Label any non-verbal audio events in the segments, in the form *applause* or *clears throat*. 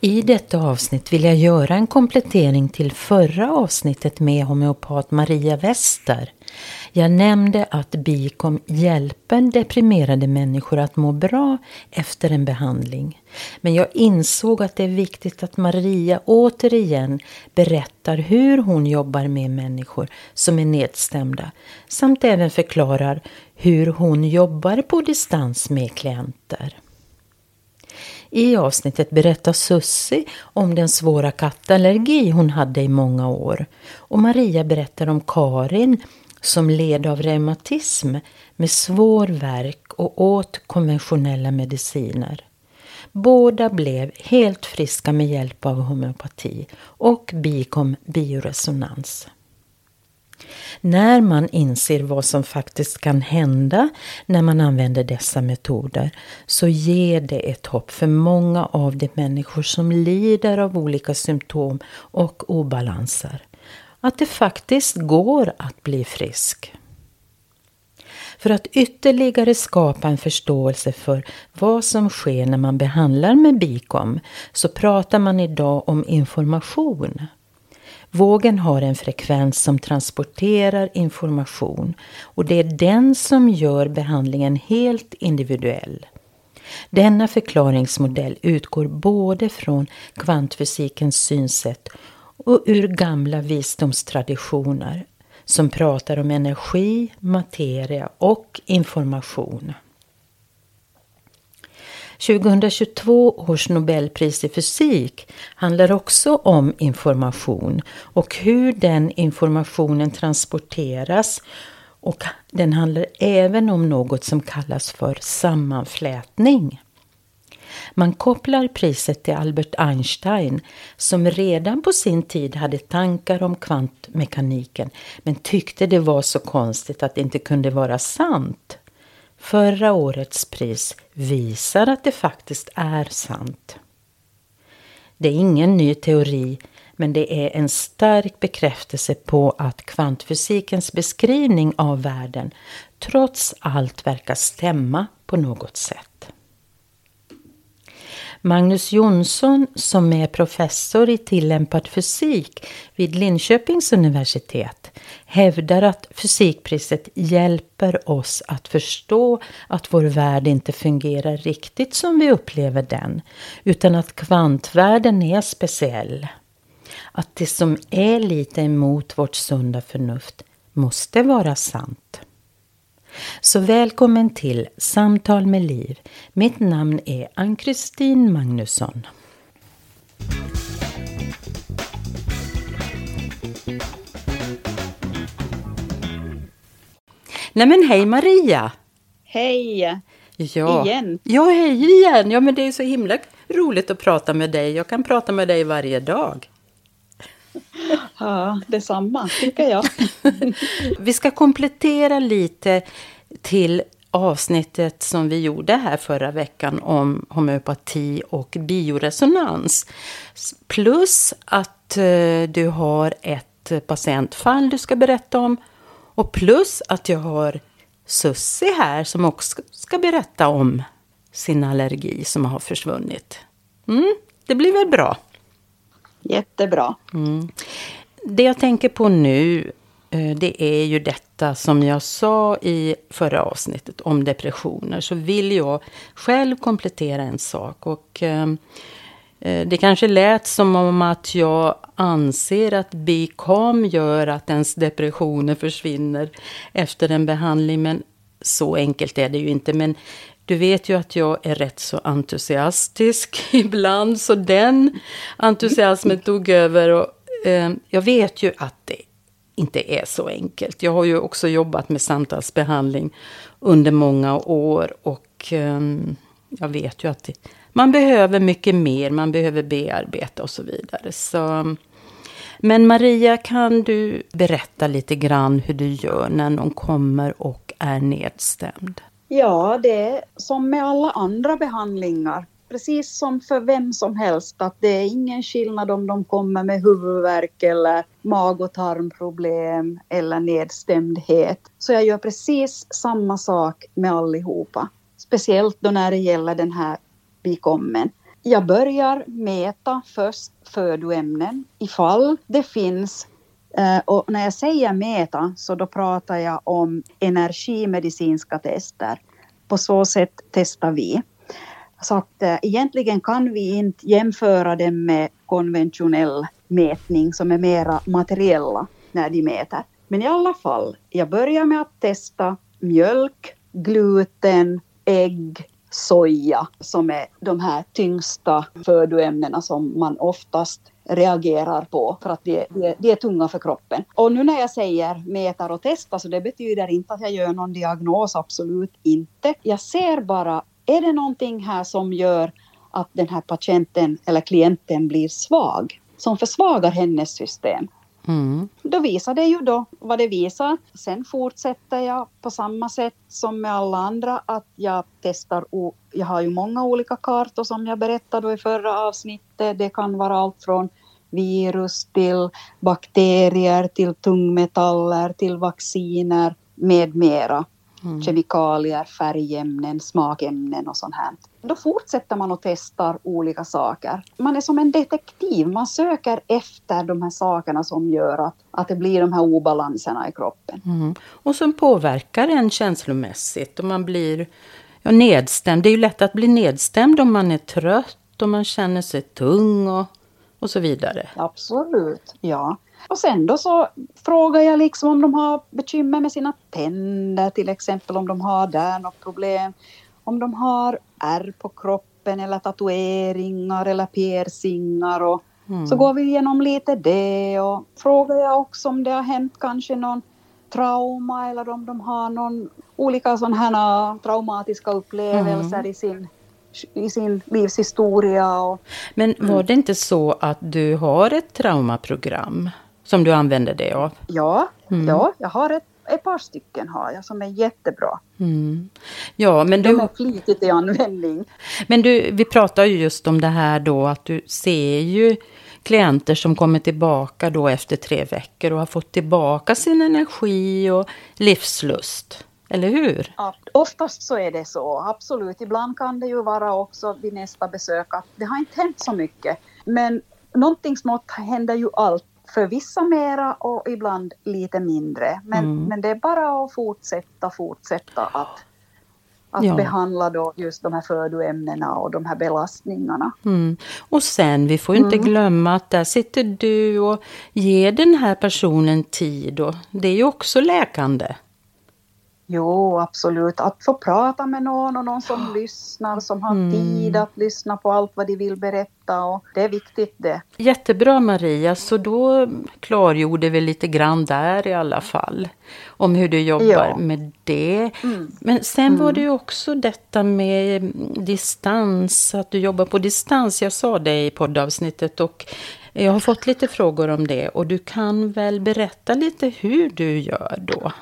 I detta avsnitt vill jag göra en komplettering till förra avsnittet med homeopat Maria Wester. Jag nämnde att Bikom hjälper deprimerade människor att må bra efter en behandling. Men jag insåg att det är viktigt att Maria återigen berättar hur hon jobbar med människor som är nedstämda samt även förklarar hur hon jobbar på distans med klienter. I avsnittet berättar Sussi om den svåra kattallergi hon hade i många år. Och Maria berättar om Karin som led av reumatism med svår värk och åt konventionella mediciner. Båda blev helt friska med hjälp av homeopati och bikom bioresonans. När man inser vad som faktiskt kan hända när man använder dessa metoder så ger det ett hopp för många av de människor som lider av olika symptom och obalanser. Att det faktiskt går att bli frisk. För att ytterligare skapa en förståelse för vad som sker när man behandlar med bikom så pratar man idag om information. Vågen har en frekvens som transporterar information och det är den som gör behandlingen helt individuell. Denna förklaringsmodell utgår både från kvantfysikens synsätt och ur gamla visdomstraditioner som pratar om energi, materia och information. 2022 års Nobelpris i fysik handlar också om information och hur den informationen transporteras och den handlar även om något som kallas för sammanflätning. Man kopplar priset till Albert Einstein som redan på sin tid hade tankar om kvantmekaniken men tyckte det var så konstigt att det inte kunde vara sant. Förra årets pris visar att det faktiskt är sant. Det är ingen ny teori men det är en stark bekräftelse på att kvantfysikens beskrivning av världen trots allt verkar stämma på något sätt. Magnus Jonsson som är professor i tillämpad fysik vid Linköpings universitet hävdar att fysikpriset hjälper oss att förstå att vår värld inte fungerar riktigt som vi upplever den utan att kvantvärlden är speciell. Att det som är lite emot vårt sunda förnuft måste vara sant. Så välkommen till Samtal med Liv. Mitt namn är Ann-Kristin Magnusson. Nej men hej Maria! Hej! Ja. Igen. Ja, hej igen! Ja men det är så himla roligt att prata med dig. Jag kan prata med dig varje dag. *laughs* Ja, detsamma tycker jag. *laughs* Vi ska komplettera lite till avsnittet som vi gjorde här förra veckan om homeopati och bioresonans. Plus att eh, du har ett patientfall du ska berätta om. Och plus att jag har Sussi här som också ska berätta om sin allergi som har försvunnit. Mm, det blir väl bra? Jättebra. Mm. Det jag tänker på nu eh, det är ju detta som jag sa i förra avsnittet om depressioner. Så vill jag själv komplettera en sak. Och eh, Eh, det kanske lät som om att jag anser att BICAM gör att ens depressioner försvinner efter en behandling, men så enkelt är det ju inte. Men du vet ju att jag är rätt så entusiastisk *laughs* ibland, så den entusiasmen tog över. Och, eh, jag vet ju att det inte är så enkelt. Jag har ju också jobbat med samtalsbehandling under många år och eh, jag vet ju att det, man behöver mycket mer, man behöver bearbeta och så vidare. Så, men Maria, kan du berätta lite grann hur du gör när någon kommer och är nedstämd? Ja, det är som med alla andra behandlingar. Precis som för vem som helst, att det är ingen skillnad om de kommer med huvudvärk eller mag och tarmproblem eller nedstämdhet. Så jag gör precis samma sak med allihopa. Speciellt då när det gäller den här bikommen. Jag börjar mäta först födoämnen ifall det finns eh, och när jag säger mäta så då pratar jag om energimedicinska tester. På så sätt testar vi. Så att eh, egentligen kan vi inte jämföra det med konventionell mätning som är mera materiella när de mäter. Men i alla fall, jag börjar med att testa mjölk, gluten, ägg, soja som är de här tyngsta födoämnena som man oftast reagerar på för att de, de, de är tunga för kroppen. Och nu när jag säger mätar och testa så det betyder inte att jag gör någon diagnos, absolut inte. Jag ser bara, är det någonting här som gör att den här patienten eller klienten blir svag? Som försvagar hennes system. Mm. Då visar det ju då vad det visar. Sen fortsätter jag på samma sätt som med alla andra att jag testar. Jag har ju många olika kartor som jag berättade i förra avsnittet. Det kan vara allt från virus till bakterier till tungmetaller till vacciner med mera. Mm. Kemikalier, färgämnen, smakämnen och sånt här. Då fortsätter man och testar olika saker. Man är som en detektiv, man söker efter de här sakerna som gör att, att det blir de här obalanserna i kroppen. Mm. Och som påverkar en känslomässigt och man blir ja, nedstämd. Det är ju lätt att bli nedstämd om man är trött och man känner sig tung och, och så vidare. Absolut, ja. Och sen då så frågar jag liksom om de har bekymmer med sina tänder till exempel, om de har där något problem. Om de har ärr på kroppen eller tatueringar eller piercingar. Och mm. Så går vi igenom lite det och frågar jag också om det har hänt kanske någon trauma eller om de har någon olika sådana här traumatiska upplevelser mm. i sin i sin livshistoria. Och, Men var mm. det inte så att du har ett traumaprogram? Som du använder dig av? Ja, mm. ja jag har ett, ett par stycken har jag som är jättebra. Mm. Ja, men du, De är flitigt i användning. Men du, vi pratar ju just om det här då att du ser ju klienter som kommer tillbaka då efter tre veckor och har fått tillbaka sin energi och livslust. Eller hur? Ja, oftast så är det så, absolut. Ibland kan det ju vara också vid nästa besök att det har inte hänt så mycket. Men någonting smått händer ju alltid för vissa mera och ibland lite mindre. Men, mm. men det är bara att fortsätta, fortsätta att, att ja. behandla då just de här födoämnena och de här belastningarna. Mm. Och sen, vi får inte mm. glömma att där sitter du och ger den här personen tid. Och det är ju också läkande. Jo, absolut. Att få prata med någon och någon som lyssnar, som har mm. tid att lyssna på allt vad de vill berätta. Och det är viktigt det. Jättebra Maria, så då klargjorde vi lite grann där i alla fall. Om hur du jobbar ja. med det. Mm. Men sen mm. var det ju också detta med distans, att du jobbar på distans. Jag sa det i poddavsnittet och jag har fått lite frågor om det. Och du kan väl berätta lite hur du gör då?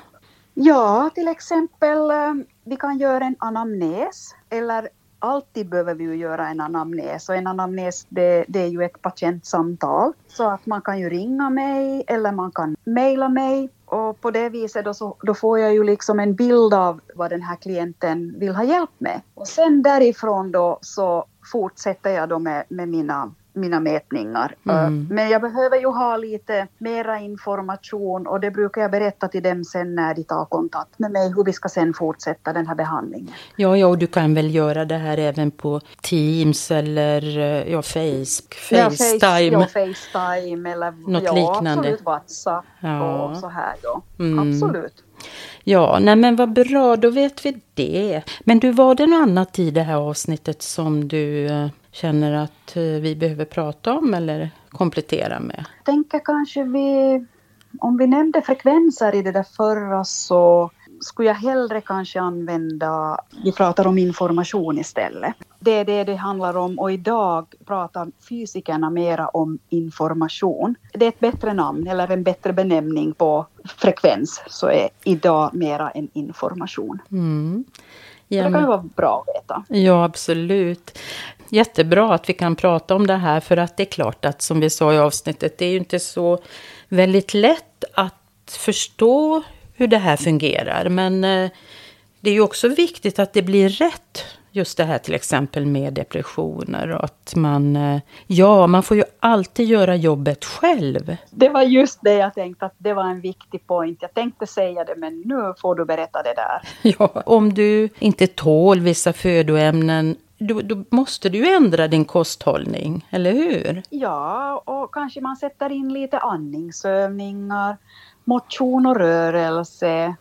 Ja, till exempel eh, vi kan göra en anamnes eller alltid behöver vi ju göra en anamnes och en anamnes det, det, är ju ett patientsamtal. Så att man kan ju ringa mig eller man kan mejla mig och på det viset då, så, då får jag ju liksom en bild av vad den här klienten vill ha hjälp med. Och sen därifrån då så fortsätter jag då med, med mina mina mätningar. Mm. Men jag behöver ju ha lite mera information och det brukar jag berätta till dem sen när de tar kontakt med mig hur vi ska sen fortsätta den här behandlingen. Ja, ja och du kan väl göra det här även på Teams eller ja, face, Facetime? Ja, face, ja, Facetime eller Något ja, liknande. absolut WhatsApp ja. och så här. Ja. Mm. Absolut. Ja, nej men vad bra, då vet vi det. Men du, var det något annat i det här avsnittet som du eh, känner att eh, vi behöver prata om eller komplettera med? Jag tänker kanske vi, om vi nämnde frekvenser i det där förra så skulle jag hellre kanske använda, vi pratar om information istället. Det är det det handlar om och idag pratar fysikerna mera om information. Det är ett bättre namn eller en bättre benämning på frekvens så är idag mera en information. Mm. Ja, det kan ju vara bra att veta. Ja, absolut. Jättebra att vi kan prata om det här för att det är klart att som vi sa i avsnittet, det är ju inte så väldigt lätt att förstå hur det här fungerar. Men eh, det är ju också viktigt att det blir rätt. Just det här till exempel med depressioner och att man, eh, ja, man får ju alltid göra jobbet själv. Det var just det jag tänkte att det var en viktig point. Jag tänkte säga det men nu får du berätta det där. *laughs* Ja, om du inte tål vissa födoämnen då, då, måste du ändra din kosthållning, eller hur? Ja, och kanske man sätter in lite andningsövningar motion och rörelse,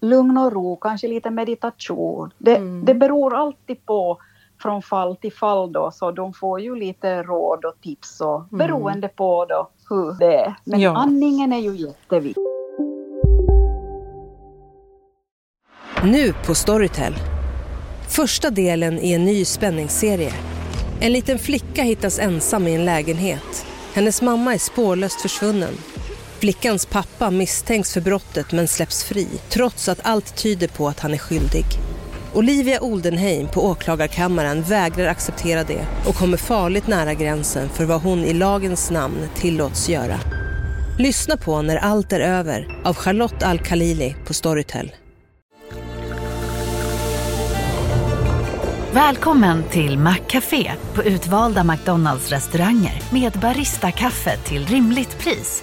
lugn och ro, kanske lite meditation. Det, mm. det beror alltid på från fall till fall då, så de får ju lite råd och tips och mm. beroende på då hur det är. Men ja. andningen är ju jätteviktig. Nu på Storytel. Första delen i en ny spänningsserie. En liten flicka hittas ensam i en lägenhet. Hennes mamma är spårlöst försvunnen Flickans pappa misstänks för brottet men släpps fri trots att allt tyder på att han är skyldig. Olivia Oldenheim på åklagarkammaren vägrar acceptera det och kommer farligt nära gränsen för vad hon i lagens namn tillåts göra. Lyssna på När allt är över av Charlotte Al-Khalili på Storytel. Välkommen till Maccafé på utvalda McDonalds restauranger med Baristakaffe till rimligt pris.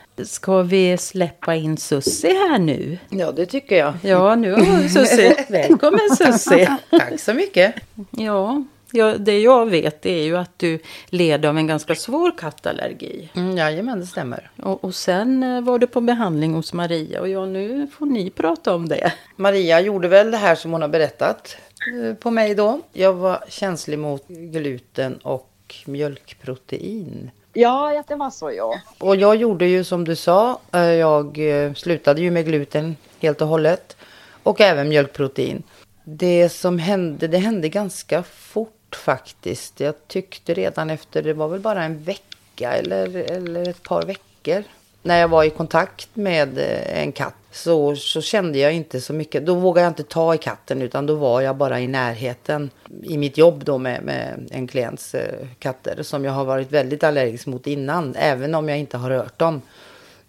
Ska vi släppa in Sussi här nu? Ja, det tycker jag. Ja, nu har Sussi. *laughs* Välkommen Sussi. Tack så mycket. Ja, ja, det jag vet är ju att du led av en ganska svår kattallergi. Mm, jajamän, det stämmer. Och, och sen eh, var du på behandling hos Maria och ja, nu får ni prata om det. Maria gjorde väl det här som hon har berättat eh, på mig då. Jag var känslig mot gluten och mjölkprotein. Ja, det var så ja. Och jag gjorde ju som du sa. Eh, jag eh, slutade ju med gluten helt och hållet. Och även mjölkprotein. Det som hände, det hände ganska fort faktiskt. Jag tyckte redan efter, det var väl bara en vecka eller, eller ett par veckor. När jag var i kontakt med eh, en katt så, så kände jag inte så mycket. Då vågade jag inte ta i katten utan då var jag bara i närheten i mitt jobb då med, med en klients eh, katter som jag har varit väldigt allergisk mot innan. Även om jag inte har rört dem.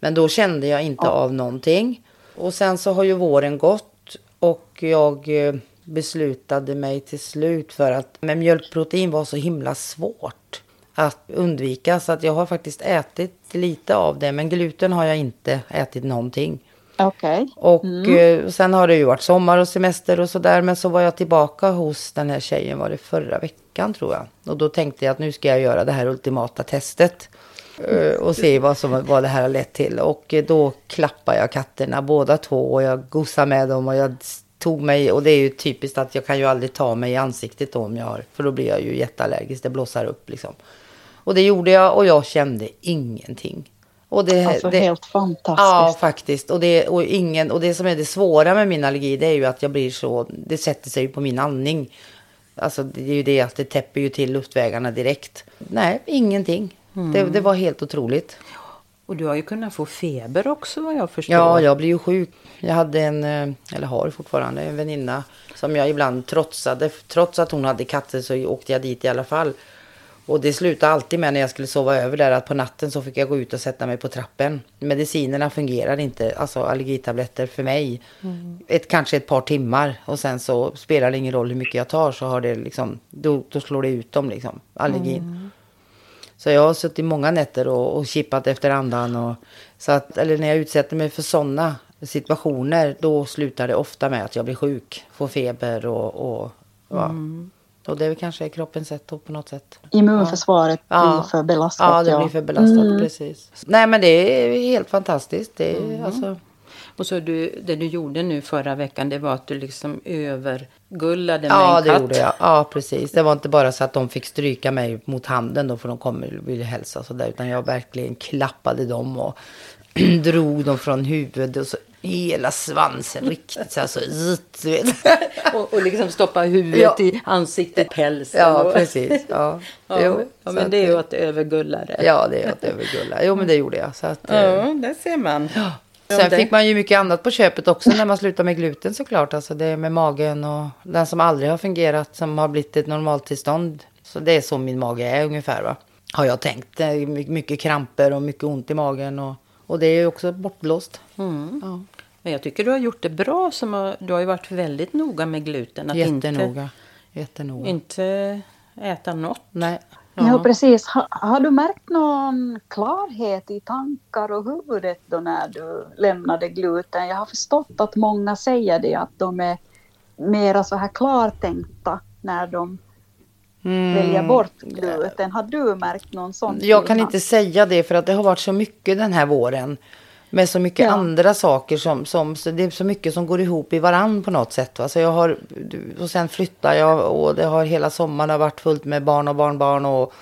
Men då kände jag inte ja. av någonting. Och sen så har ju våren gått och jag eh, beslutade mig till slut för att med mjölkprotein var så himla svårt att undvika. Så att jag har faktiskt ätit lite av det. Men gluten har jag inte ätit någonting. Okej. Okay. Och mm. eh, sen har det ju varit sommar och semester och sådär. Men så var jag tillbaka hos den här tjejen var det förra veckan tror jag. Och då tänkte jag att nu ska jag göra det här ultimata testet. Eh, och se vad, som, vad det här har lett till. Och eh, då klappade jag katterna båda två och jag gosade med dem och jag tog mig, och det är ju typiskt att jag kan ju aldrig ta mig i ansiktet då om jag har, för då blir jag ju jätteallergisk, det blossar upp liksom. Och det gjorde jag och jag kände ingenting. Och det, alltså det, helt fantastiskt. Ja, faktiskt. Och det, och, ingen, och det som är det svåra med min allergi det är ju att jag blir så, det sätter sig på min andning. Alltså det är ju det att det täpper ju till luftvägarna direkt. Nej, ingenting. Det, det var helt otroligt. Och du har ju kunnat få feber också vad jag förstår. Ja, jag blev ju sjuk. Jag hade en, eh, eller har fortfarande, en väninna som jag ibland trotsade. Trots att hon hade katter så åkte jag dit i alla fall. Och det slutade alltid med när jag skulle sova över där att på natten så fick jag gå ut och sätta mig på trappen. Medicinerna fungerar inte, alltså allergitabletter för mig. Mm. Ett, kanske ett par timmar och sen så spelar det ingen roll hur mycket jag tar så har det liksom, då, då slår det ut dem liksom, allergin. Mm. Så jag har suttit många nätter och, och chippat efter andan. Och, så att, eller när jag utsätter mig för sådana situationer, då slutar det ofta med att jag blir sjuk, får feber och, och ja. Mm. Och det är kanske kroppens sätt på något sätt. Immunförsvaret ja. blir för belastat. Ja, det blir för belastat, mm. precis. Nej, men det är helt fantastiskt. Det är, mm. alltså... Och så du, det du gjorde nu förra veckan, det var att du liksom övergullade med ja, en katt. Ja, det gjorde jag. Ja, precis. Det var inte bara så att de fick stryka mig mot handen då, för de kommer och ville hälsa och sådär, utan jag verkligen klappade dem och *clears throat* drog dem från huvudet och så hela svansen riktigt så här så vet. *laughs* och, och liksom stoppa huvudet ja. i ansiktet, pälsen. Ja, precis. Ja, *laughs* ja, jo, ja men det är ju att övergulla det. Ja, det är att övergulla. Jo, men det gjorde jag. Så att, ja, eh, det ser man. Ja. Sen fick man ju mycket annat på köpet också när man slutade med gluten såklart. Alltså det med magen och den som aldrig har fungerat, som har blivit ett normaltillstånd. Så det är så min mage är ungefär va. Har jag tänkt. Mycket kramper och mycket ont i magen. Och, och det är ju också bortblåst. Mm. Ja. Men jag tycker du har gjort det bra. Som har, du har ju varit väldigt noga med gluten. Att Jättenoga. Inte, Jättenoga. Inte äta något. Nej. Ja, ja precis. Ha, har du märkt någon klarhet i tankar och huvudet då när du lämnade gluten? Jag har förstått att många säger det, att de är mera så här klartänkta när de mm. väljer bort gluten. Har du märkt någon sån Jag kan inte säga det för att det har varit så mycket den här våren. Med så mycket ja. andra saker som, som det är så mycket som går ihop i varann på något sätt. Va? Så jag har, och sen flyttar jag och det har hela sommaren har varit fullt med barn och barnbarn. Och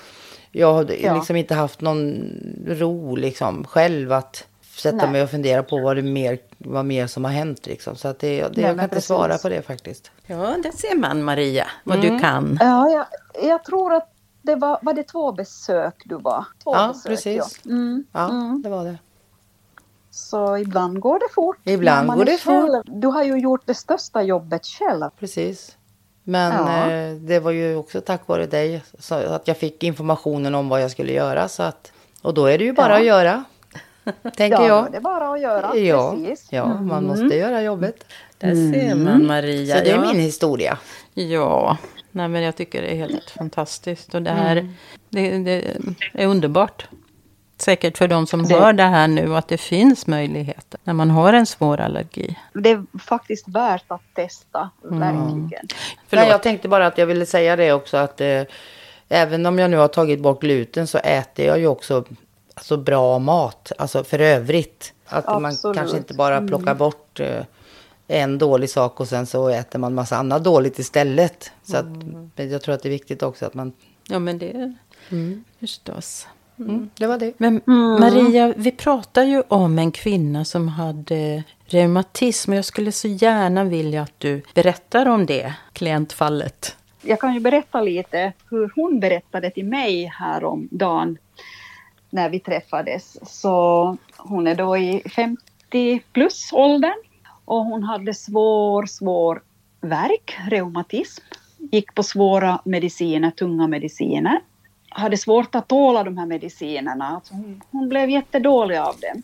jag har ja. liksom inte haft någon ro liksom själv att sätta Nej. mig och fundera på vad det mer, vad mer som har hänt. Liksom. Så att det, det, Nej, jag kan inte svara på det faktiskt. Ja, det ser man Maria, vad mm. du kan. Ja, jag, jag tror att det var, var det två besök du var? Två ja, besök, precis. Ja. Mm. ja, mm. det var det. Så ibland går det fort. Ibland går det själv. fort. Du har ju gjort det största jobbet själv. Precis. Men ja. eh, det var ju också tack vare dig så att jag fick informationen om vad jag skulle göra. Så att, och då är det ju bara ja. att göra. *laughs* Tänker ja, jag. det är bara att göra. Ja, Precis. ja man mm. måste göra jobbet. Där ser man mm. Maria. Så det är ja. min historia. Ja, Nej, men jag tycker det är helt fantastiskt. Och det här mm. det, det, är underbart säkert för de som det, hör det här nu att det finns möjligheter när man har en svår allergi. Det är faktiskt värt att testa, mm. verkligen. Nej, jag tänkte bara att jag ville säga det också att eh, även om jag nu har tagit bort gluten så äter jag ju också alltså, bra mat, alltså för övrigt. Att Absolut. man kanske inte bara plockar mm. bort eh, en dålig sak och sen så äter man massa annat dåligt istället. Så att, mm. jag tror att det är viktigt också att man... Ja men det mm. förstås. Mm, det var det. Men mm. Maria, vi pratar ju om en kvinna som hade reumatism. Och jag skulle så gärna vilja att du berättar om det klientfallet. Jag kan ju berätta lite hur hon berättade till mig häromdagen när vi träffades. Så hon är då i 50 plus åldern och hon hade svår, svår värk, reumatism. Gick på svåra mediciner, tunga mediciner hade svårt att tåla de här medicinerna. Alltså hon, hon blev jättedålig av dem.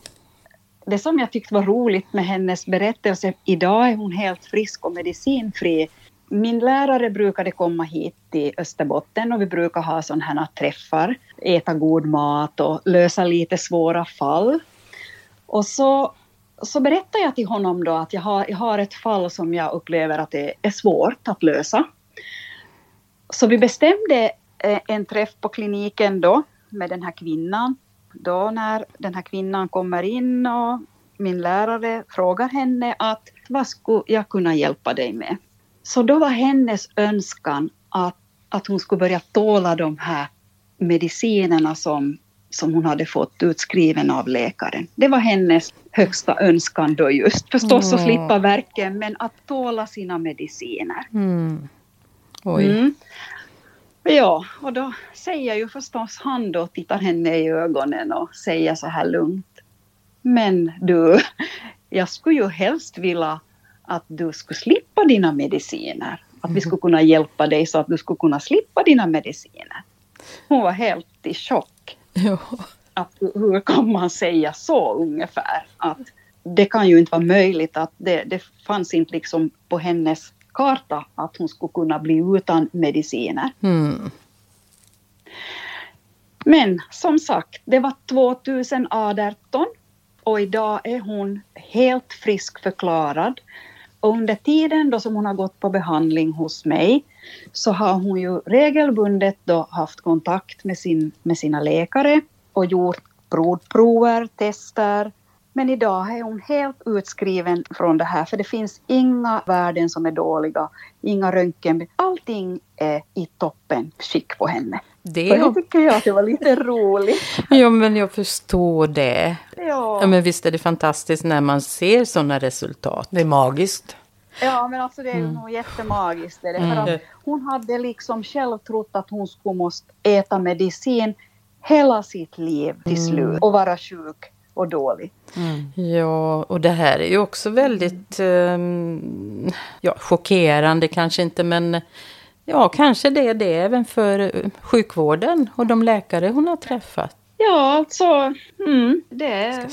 Det som jag tyckte var roligt med hennes berättelse, idag är hon helt frisk och medicinfri. Min lärare brukade komma hit till Österbotten och vi brukar ha sådana här träffar, äta god mat och lösa lite svåra fall. Och så, så berättade jag till honom då att jag har, jag har ett fall som jag upplever att det är svårt att lösa. Så vi bestämde en träff på kliniken då med den här kvinnan. Då när den här kvinnan kommer in och min lärare frågar henne att vad skulle jag kunna hjälpa dig med? Så då var hennes önskan att, att hon skulle börja tåla de här medicinerna som, som hon hade fått utskriven av läkaren. Det var hennes högsta önskan då just. Förstås att slippa verken men att tåla sina mediciner. Mm. Oj. Mm. Ja, och då säger ju förstås han då, tittar henne i ögonen och säger så här lugnt. Men du, jag skulle ju helst vilja att du skulle slippa dina mediciner. Att vi skulle kunna hjälpa dig så att du skulle kunna slippa dina mediciner. Hon var helt i chock. Ja. Att, hur kan man säga så ungefär? Att det kan ju inte vara möjligt att det, det fanns inte liksom på hennes karta att hon skulle kunna bli utan mediciner. Mm. Men som sagt, det var 2018 och idag är hon helt friskförklarad. Och under tiden då som hon har gått på behandling hos mig så har hon ju regelbundet då haft kontakt med, sin, med sina läkare och gjort blodprover, tester. Men idag är hon helt utskriven från det här för det finns inga värden som är dåliga, inga röntgen. Allting är i toppen skick på henne. Det Och det tycker jag att det var lite *laughs* roligt. Ja, men jag förstår det. Ja. Ja, men visst är det fantastiskt när man ser sådana resultat. Det är magiskt. Ja, men alltså det är ju nog jättemagiskt. Det, för att hon hade liksom själv trott att hon skulle måste äta medicin hela sitt liv till slut och vara sjuk och dålig. Ja, och det här är ju också väldigt ehm, ja, chockerande kanske inte, men ja, kanske det är det även för eh, sjukvården och de läkare hon har träffat. Ja, alltså mm, det, är,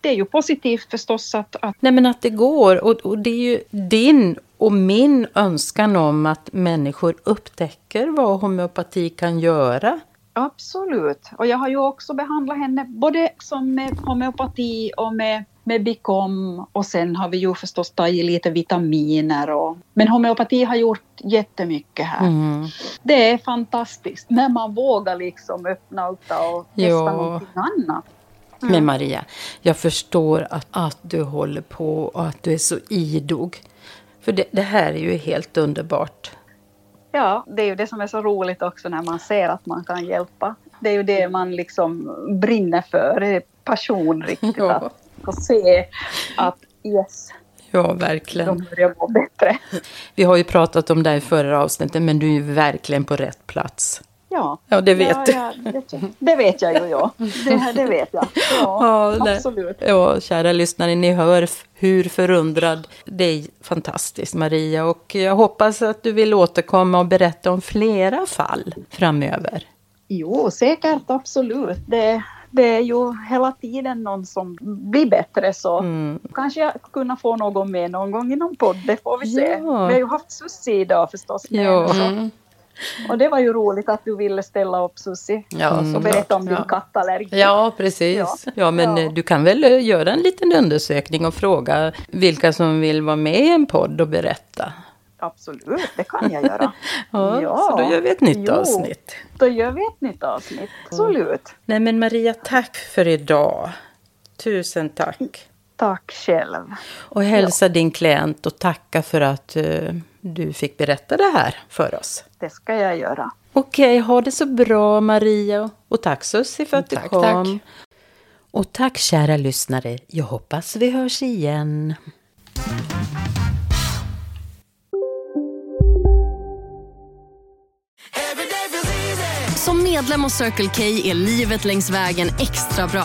det är ju positivt förstås att, att Nej, men att det går. Och, och det är ju din och min önskan om att människor upptäcker vad homeopati kan göra. Absolut. Och jag har ju också behandlat henne både som med homeopati och med, med Bicom och sen har vi ju förstås tagit lite vitaminer. Och, men homeopati har gjort jättemycket här. Mm. Det är fantastiskt när man vågar liksom öppna upp och testa Ja. någonting annat. Men Maria, jag förstår att, att du håller på och att du är så idog. För det, det här är ju helt underbart. Ja, det är ju det som är så roligt också när man ser att man kan hjälpa. Det är ju det man liksom brinner för, det är passion riktigt. Ja. Att få se att yes, Ja, verkligen. de börjar må bättre. Vi har ju pratat om det här i förra avsnittet, men du är ju verkligen på rätt plats. Ja, Ja, det vet ja, du. ja, det, det vet jag ju, ja. Det, det vet jag. Ja, *laughs* Ja, absolut. Ja, kära lyssnare, ni hör hur förundrad. Det är fantastiskt, Maria. Och jag hoppas att du vill återkomma och berätta om flera fall framöver. Jo, säkert, absolut. Det, det är ju hela tiden någon som blir bättre så Mm. kanske jag kunna få någon med någon gång i någon podd, det får vi se. Ja. Vi har ju haft Susie idag förstås. med Ja. Mm. Och det var ju roligt att du ville ställa upp Susie Ja, och berätta om din Ja. kattallergi. Ja, precis. Ja. Ja, men Ja. eh, du kan väl eh, göra en liten undersökning och fråga vilka som vill vara med i en podd och berätta. Absolut, det kan jag göra. *laughs* Ja, så då gör vi ett nytt Jo, avsnitt. Då gör vi ett nytt avsnitt, absolut. Nej, men Maria, tack för idag. Tusen tack. Tack själv. Och hälsa din klient och tacka för att eh, du fick berätta det här för oss. Det ska jag göra. Okej, ha det så bra Maria. Och tack Sussi för att Tack, du kom. tack. Och tack kära lyssnare. Jag hoppas vi hörs igen. Som medlem hos Circle K är livet längs vägen extra bra.